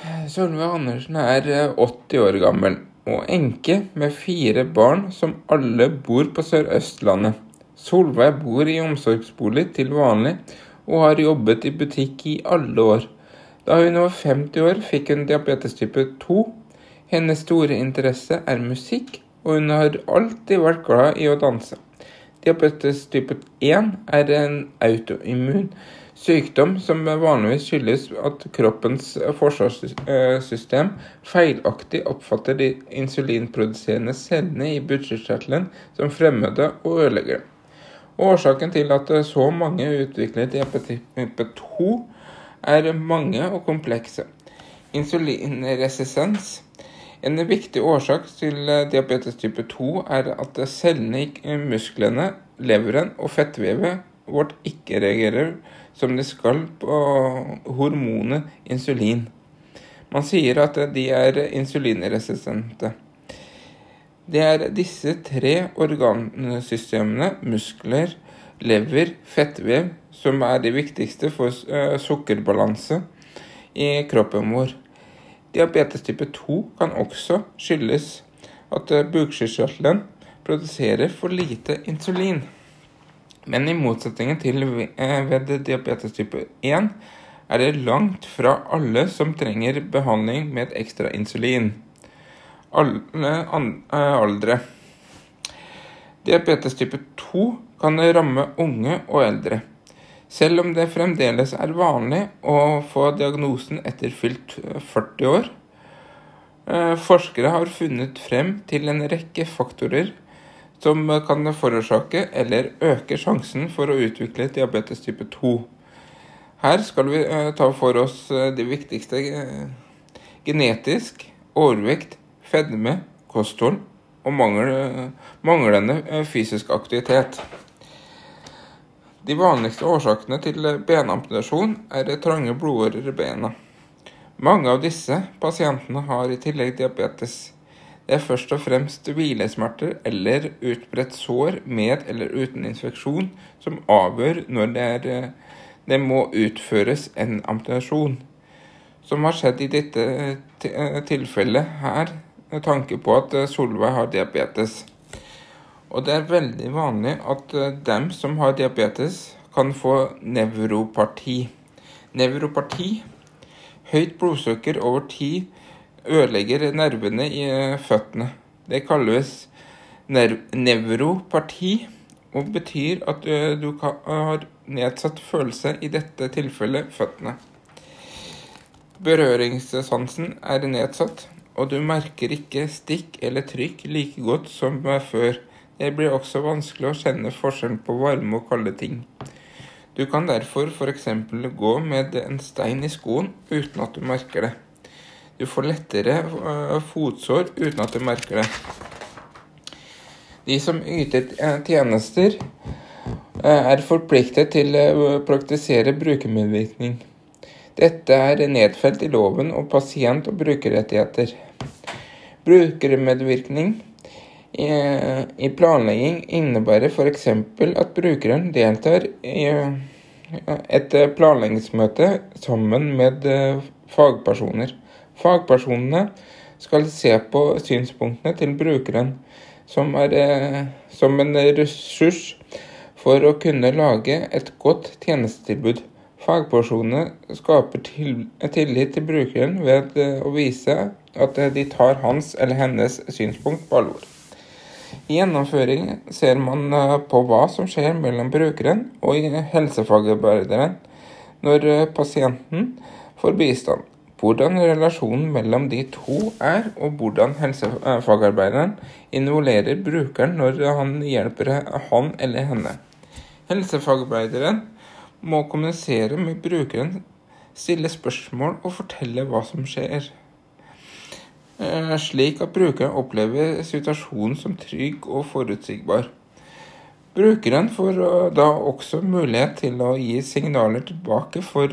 Solveig Andersen er 80 år gammel og enke med fire barn som alle bor på Sør-Østlandet. Solveig bor i omsorgsbolig til vanlig og har jobbet i butikk i alle år. Da hun var 50 år, fikk hun diabetes type 2. Hennes store interesse er musikk, og hun har alltid vært glad i å danse. Diabetes type 1 er en autoimmun sykdom som vanligvis skyldes at kroppens forsvarssystem feilaktig oppfatter de insulinproduserende cellene i budsjettkjertelen som fremmede og ødelegger dem. Årsaken til at så mange utvikler diabetes type 2 er mange og komplekse. Insulinresistens en viktig årsak til diabetes type 2 er at cellene i musklene, leveren og fettvevet vårt ikke reagerer som de skal på hormonet insulin. Man sier at de er insulinresistente. Det er disse tre organsystemene, muskler, lever, fettvev, som er de viktigste for sukkerbalanse i kroppen vår. Diabetes type 2 kan også skyldes at bukspyttkjertelen produserer for lite insulin. Men i motsetning til ved diabetes type 1 er det langt fra alle som trenger behandling med et ekstra insulin. Alle aldre. Diabetes type 2 kan ramme unge og eldre. Selv om det fremdeles er vanlig å få diagnosen etter fylt 40 år. Forskere har funnet frem til en rekke faktorer som kan forårsake eller øke sjansen for å utvikle diabetes type 2. Her skal vi ta for oss de viktigste genetisk, overvekt, fedme, kosthold og manglende fysisk aktivitet. De vanligste årsakene til benamputasjon er trange blodårer i bena. Mange av disse pasientene har i tillegg diabetes. Det er først og fremst hvilesmerter eller utbredt sår med eller uten infeksjon som avgjør når det, er, det må utføres en amputasjon. Som har skjedd i dette tilfellet her, med tanke på at Solveig har diabetes. Og det er veldig vanlig at eh, dem som har diabetes, kan få nevropati. Nevropati, høyt blodsukker over tid, ødelegger nervene i eh, føttene. Det kalles nevroparti og betyr at eh, du har nedsatt følelse, i dette tilfellet føttene. Berøringssansen er nedsatt, og du merker ikke stikk eller trykk like godt som før. Det blir også vanskelig å kjenne forskjellen på varme og kalde ting. Du kan derfor f.eks. gå med en stein i skoen uten at du merker det. Du får lettere øh, fotsår uten at du merker det. De som yter øh, tjenester, øh, er forpliktet til å praktisere brukermedvirkning. Dette er nedfelt i loven om pasient- og brukerrettigheter. Brukermedvirkning i planlegging innebærer f.eks. at brukeren deltar i et planleggingsmøte sammen med eh, fagpersoner. Fagpersonene skal se på synspunktene til brukeren som, er, eh, som en ressurs for å kunne lage et godt tjenestetilbud. Fagpersonene skaper tillit til brukeren ved eh, å vise at de tar hans eller hennes synspunkt på alvor. I gjennomføringen ser man eh, på hva som skjer mellom brukeren og helsefagarbeideren når eh, pasienten får bistand. Hvordan relasjonen mellom de to er, og hvordan helsefagarbeideren involverer brukeren når han hjelper han eller henne. Helsefagarbeideren må kommunisere med brukeren, stille spørsmål og fortelle hva som skjer. Eh, slik at brukeren opplever situasjonen som trygg og forutsigbar. Brukeren får eh, da også mulighet til å gi signaler tilbake for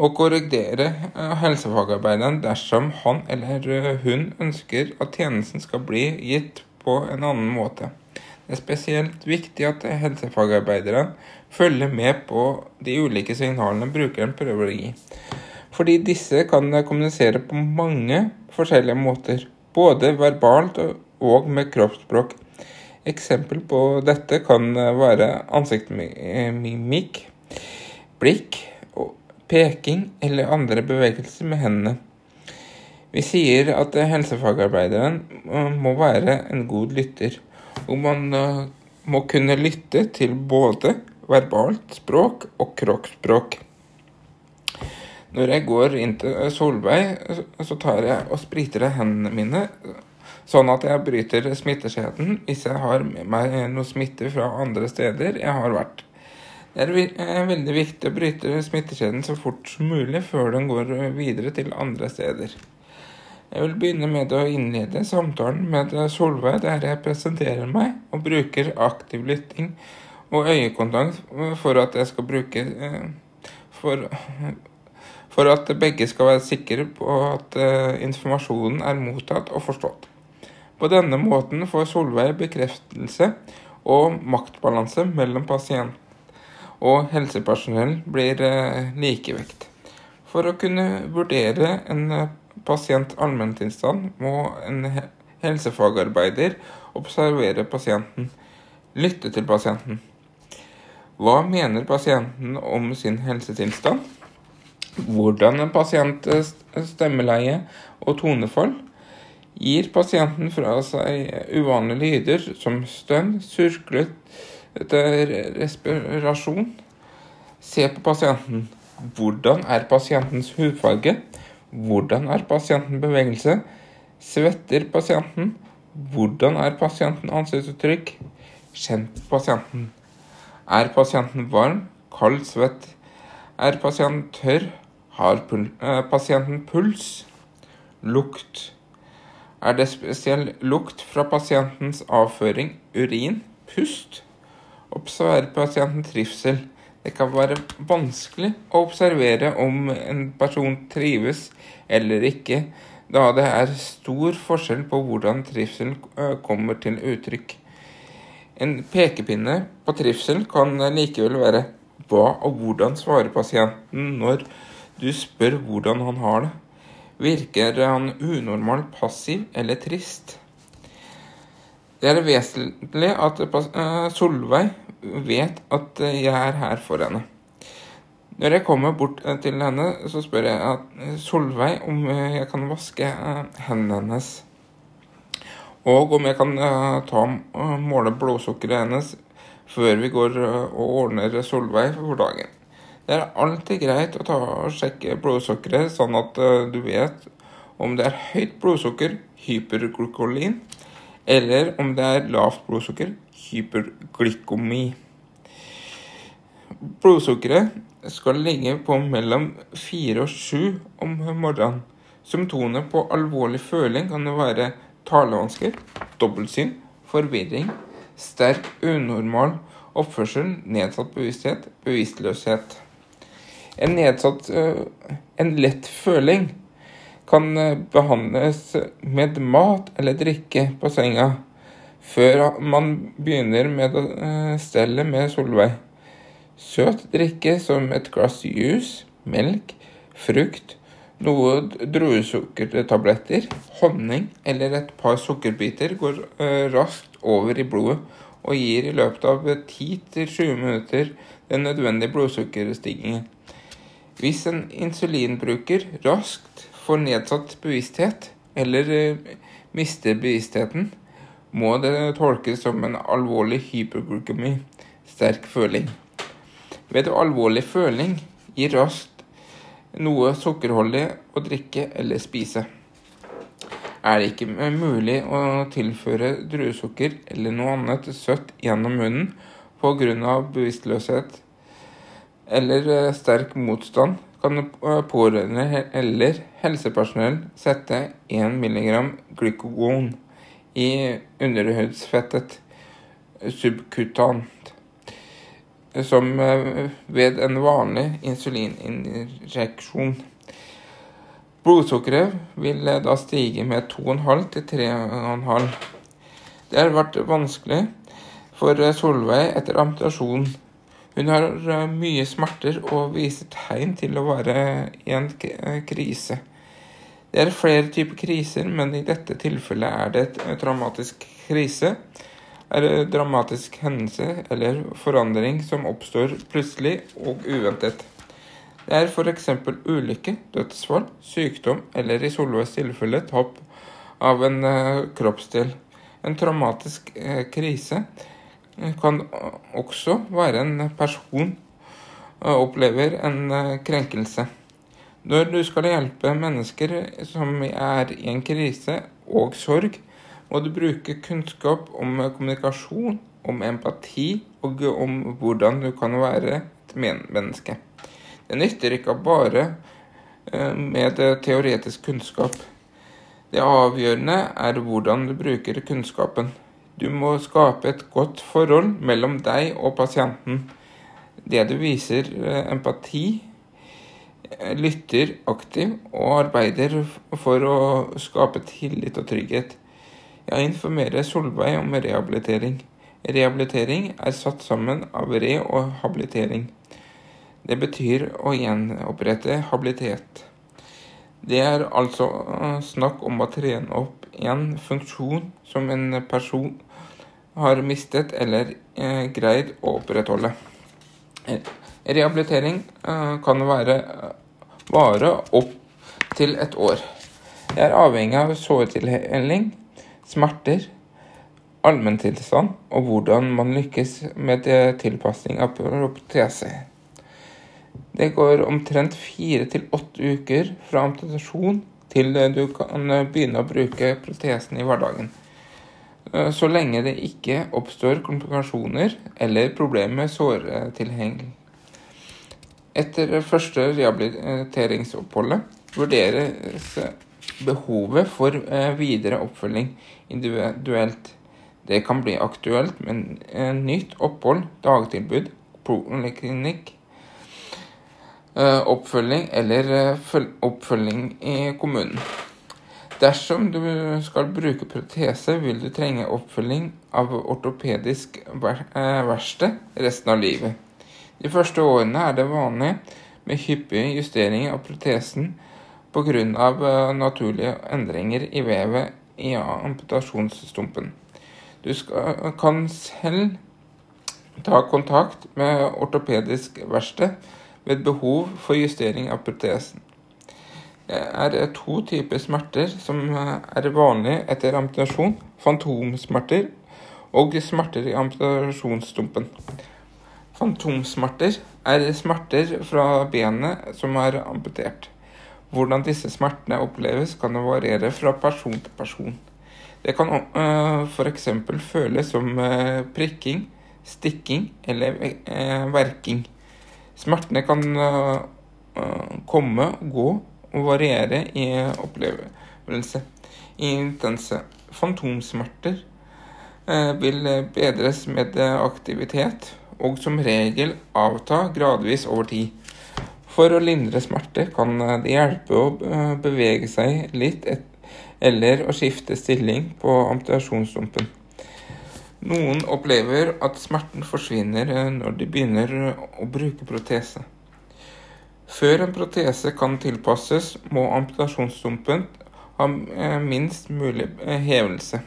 eh, å korrigere helsefagarbeideren dersom han eller hun ønsker at tjenesten skal bli gitt på en annen måte. Det er spesielt viktig at helsefagarbeideren følger med på de ulike signalene brukeren prøver å gi. fordi disse kan kommunisere på mange forskjellige måter, både verbalt og med kroppsspråk. Eksempel på dette kan være ansiktsmimikk, blikk, peking eller andre bevegelser med hendene. Vi sier at helsefagarbeideren må være en god lytter, og man må kunne lytte til både verbalt språk og kroppsspråk. Når jeg går inn til Solveig, så tar jeg og spriter hendene mine, sånn at jeg bryter smitteskjeden hvis jeg har med meg noe smitte fra andre steder jeg har vært. Det er veldig viktig å bryte smittekjeden så fort som mulig før den går videre til andre steder. Jeg vil begynne med å innlede samtalen med Solveig der jeg presenterer meg og bruker aktiv lytting og øyekontakt for at jeg skal bruke eh, for, for at begge skal være sikre på at uh, informasjonen er mottatt og forstått. På denne måten får Solveig bekreftelse, og maktbalanse mellom pasient og helsepersonell blir uh, likevekt. For å kunne vurdere en uh, pasient allmenntilstand må en helsefagarbeider observere pasienten, lytte til pasienten. Hva mener pasienten om sin helsetilstand? Hvordan en pasient stemmeleie og tonefall gir pasienten fra seg uvanlige lyder som stønn, surklete respirasjon. Se på pasienten. Hvordan er pasientens hudfarge? Hvordan er pasienten bevegelse? Svetter pasienten? Hvordan er pasienten ansiktsuttrykk? Kjenn pasienten. Er pasienten varm, kald, svett? Er pasienten tørr? Har pul eh, pasienten puls? Lukt. Er det spesiell lukt fra pasientens avføring, urin, pust? Observer pasientens trivsel. Det kan være vanskelig å observere om en person trives eller ikke, da det er stor forskjell på hvordan trivsel eh, kommer til uttrykk. En pekepinne på trivsel kan likevel være hva og hvordan svarer pasienten når du spør hvordan han har det. Virker han unormalt passiv eller trist? Det er vesentlig at eh, Solveig vet at jeg er her for henne. Når jeg kommer bort eh, til henne, så spør jeg at Solveig om jeg kan vaske hendene hennes. Og om jeg kan ta måle blodsukkeret hennes før vi går og ordner Solveig for dagen. Det er alltid greit å ta og sjekke blodsukkeret, sånn at du vet om det er høyt blodsukker, hyperglykolin, eller om det er lavt blodsukker, hyperglykomi. Blodsukkeret skal ligge på mellom 4 og 7 om morgenen. Symptomer på alvorlig føling kan være talevansker, dobbeltsyn, forvirring, sterk unormal oppførsel, nedsatt bevissthet, bevisstløshet. En nedsatt En lett føling kan eh, behandles med mat eller drikke på senga før man begynner med å eh, stelle med Solveig. Søt drikke som et glass juice, melk, frukt, noe druesukkertabletter, honning eller et par sukkerbiter går uh, raskt over i blodet og gir i løpet av 10-20 minutter den nødvendige blodsukkerstigningen. Hvis en insulinbruker raskt får nedsatt bevissthet eller uh, mister bevisstheten, må det tolkes som en alvorlig hyperglykemi, sterk føling. Ved alvorlig føling gir raskt noe sukkerholdig å drikke eller spise. Er det ikke mulig å tilføre druesukker eller noe annet søtt gjennom munnen pga. bevisstløshet eller eh, sterk motstand, kan pårørende eller helsepersonell sette 1 mg glykogon i underhudsfettet subkutant som eh, ved en vanlig insulininjeksjon. Blodsukkeret vil eh, da stige med 2,5 til 3,5. Det har vært vanskelig for eh, Solveig etter amputasjon. Hun har eh, mye smerter og viser tegn til å være i en eh, krise. Det er flere typer kriser, men i dette tilfellet er det et traumatisk krise. Er det dramatisk hendelse eller forandring som oppstår plutselig og uventet. Det er f.eks. ulykke, dødsfall, sykdom eller i Solveigs tilfelle tap av en kroppsdel. En traumatisk krise kan også være en person eh, opplever en eh, krenkelse. Når du skal hjelpe mennesker som er i en krise og sorg, må du bruke kunnskap om kommunikasjon, om empati og om hvordan du kan være et menneske. Det nytter ikke bare eh, med teoretisk kunnskap. Det avgjørende er hvordan du bruker kunnskapen. Du må skape et godt forhold mellom deg og pasienten. Det du viser eh, empati, eh, lytter aktivt og arbeider for å skape tillit og trygghet. Jeg informerer Solveig om rehabilitering. Rehabilitering er satt sammen av re og habilitering. Det betyr å gjenopprette habilitet. Det er altså eh, snakk om å trene opp en funksjon som en person har mistet eller eh, greid å opprettholde. Rehabilitering eh, kan være eh, vare opp til et år. Det er avhengig av såretilheling, smerter, allmenntilstand og hvordan man lykkes med tilpasning av protese. Det går omtrent fire til åtte uker fra amputasjon til du kan begynne å bruke protesen i hverdagen. Eh, så lenge det ikke oppstår komplikasjoner eller problemer med såretilheng. Etter første rehabiliteringsoppholdet vurderes behovet for eh, videre oppfølging individuelt. Det kan bli aktuelt med en nytt opphold, dagtilbud, poliklinikk, eh, oppfølging eller oppfølging i kommunen. Dersom du skal bruke protese, vil du trenge oppfølging av ortopedisk eh, verksted resten av livet. De første årene er det vanlig med hyppige justeringer av protesen pga. Eh, naturlige endringer i vevet i amputasjonsstumpen. Du skal, kan selv ta kontakt med ortopedisk verksted ved behov for justering av protesen er to typer smerter som eh, er vanlige etter amputasjon. Fantomsmerter og smerter i amputasjonsstumpen. Fantomsmerter er smerter fra benet som er amputert. Hvordan disse smertene oppleves, kan variere fra person til person. Det kan eh, f.eks. føles som prikking, stikking eller verking. Smertene kan komme og gå og variere i opplevelse. Intense fantomsmerter eh, vil bedres med aktivitet og som regel avta gradvis over tid. For å lindre smerte kan det hjelpe å bevege seg litt eller å skifte stilling på amputasjonsdumpen. Noen opplever at smerten forsvinner eh, når de begynner å bruke protese. Før en protese kan tilpasses, må amputasjonsstumpen ha eh, minst mulig eh, hevelse.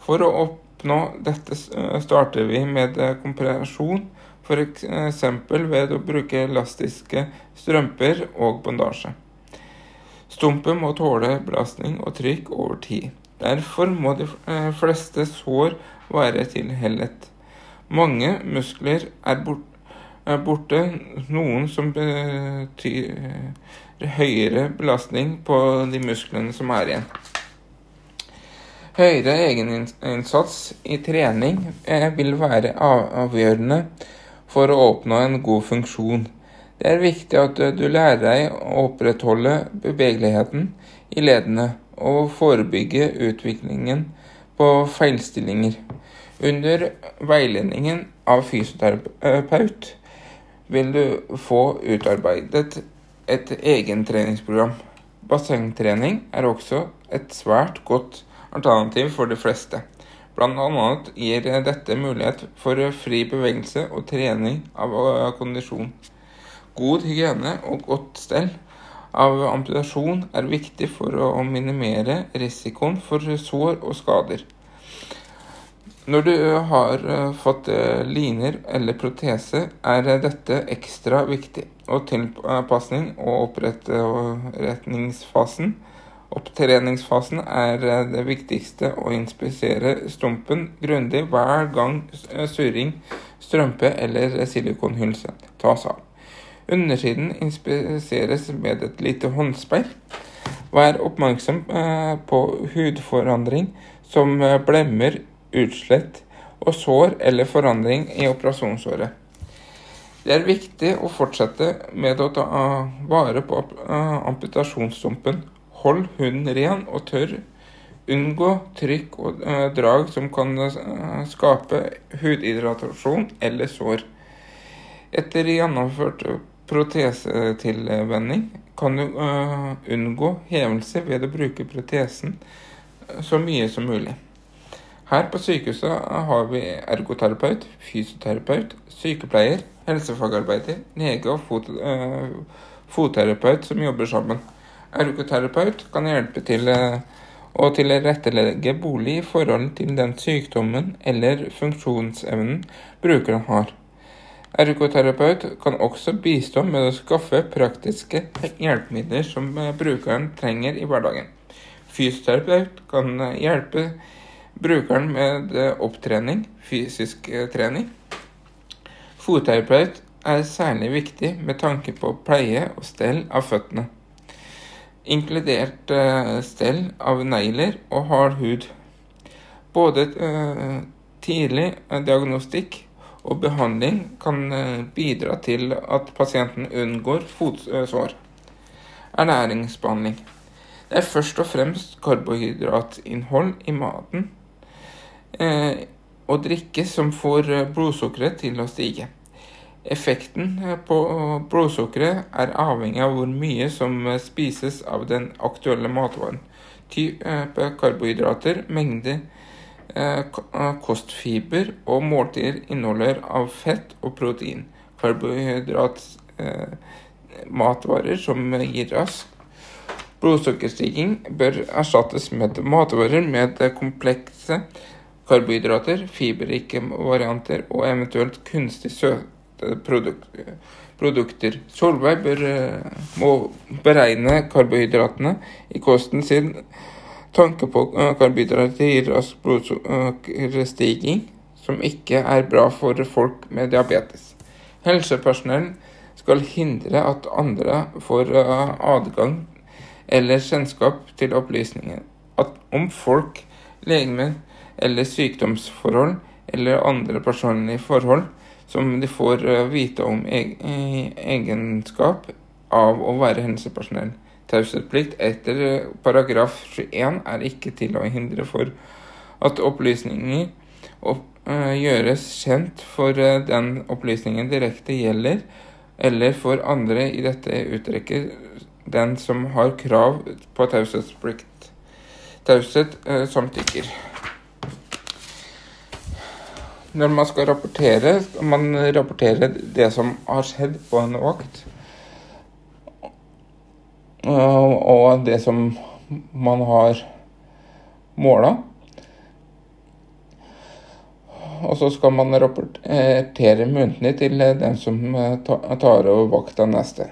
For å oppnå dette eh, starter vi med kompresjon, f.eks. ved å bruke elastiske strømper og bandasje. Stumpen må tåle belastning og trykk over tid. Derfor må de fleste sår være tilhellet. Mange muskler er borte er borte, noen som betyr høyere belastning på de musklene som er igjen. Høyere egeninnsats i trening eh, vil være avgjørende for å oppnå en god funksjon. Det er viktig at du lærer deg å opprettholde bevegeligheten i ledene og forebygge utviklingen på feilstillinger. Under veiledningen av fysioterapeut vil du få utarbeidet et egentreningsprogram. Bassengtrening er også et svært godt alternativ for de fleste. Blant annet gir dette mulighet for fri bevegelse og trening av kondisjon. God hygiene og godt stell av amputasjon er viktig for å minimere risikoen for sår og skader. Når du har fått liner eller protese, er dette ekstra viktig. Og tilpasning og oppretningsfasen Opptreningsfasen er det viktigste å inspisere stumpen grundig hver gang surring, strømpe eller silikonhylse tas av. Undersiden inspiseres med et lite håndspeil. Vær oppmerksom eh, på hudforandring som eh, blemmer, utslett og sår eller forandring i operasjonsåret. Det er viktig å fortsette med å ta vare på eh, amputasjonsstumpen. Hold hunden ren og tørr. Unngå trykk og drag som kan skape hudhydratasjon eller sår. Etter gjennomført protesetilvenning kan du unngå hevelse ved å bruke protesen eh, så mye som mulig. Her på sykehuset har vi ergoterapeut, fysioterapeut, sykepleier, helsefagarbeider, lege og fot, uh, fotterapeut som jobber sammen. Ergoterapeut kan hjelpe til uh, å tilrettelegge bolig i forhold til den sykdommen eller funksjonsevnen brukeren har. Ergoterapeut kan også bistå med å skaffe praktiske hjelpemidler som eh, brukeren trenger i hverdagen. Fysioterapeut kan hjelpe brukeren med eh, opptrening, fysisk trening. Fotterapeut er særlig viktig med tanke på pleie og stell av føttene, inkludert stell av negler og hard hud. Både tidlig diagnostikk og behandling kan eh, bidra til at pasienten unngår fotsår. Ernæringsbehandling. Det er først og fremst karbohydratinnhold i maten eh, og drikke som får eh, blodsukkeret til å stige. Effekten på blodsukkeret er avhengig av hvor mye som spises av den aktuelle matvaren. Type karbohydrater, mengde Eh, eh, kostfiber og måltider inneholder av fett og protein. Karbohydratmatvarer eh, som gir rask blodsukkerstigning, bør erstattes med matvarer med komplekse karbohydrater, fiberrike varianter og eventuelt kunstig søte produkter. Solveig bør, må beregne karbohydratene i kosten sin Tanke på eh, karbohydrater gir rask blodsukkerstigning, som ikke er bra for folk med diabetes. Helsepersonell skal hindre at andre får eh, adgang eller kjennskap til opplysninger om folk, legemenn eller sykdomsforhold eller andre personlige forhold som de får eh, vite om egenskap av å være helsepersonell. Taushetsplikt etter eh, paragraf 21 er ikke til å hindre for at opplysninger uh, gjøres kjent for den opplysningen direkte gjelder, eller for andre i dette uttrekket den som har krav på taushetsplikt. Taushet samtykker. Når man skal rapportere, skal man rapportere det som har skjedd på en vakt. Og det som man har måla. Og så skal man rapportere muntlig til den som tar over vakta neste.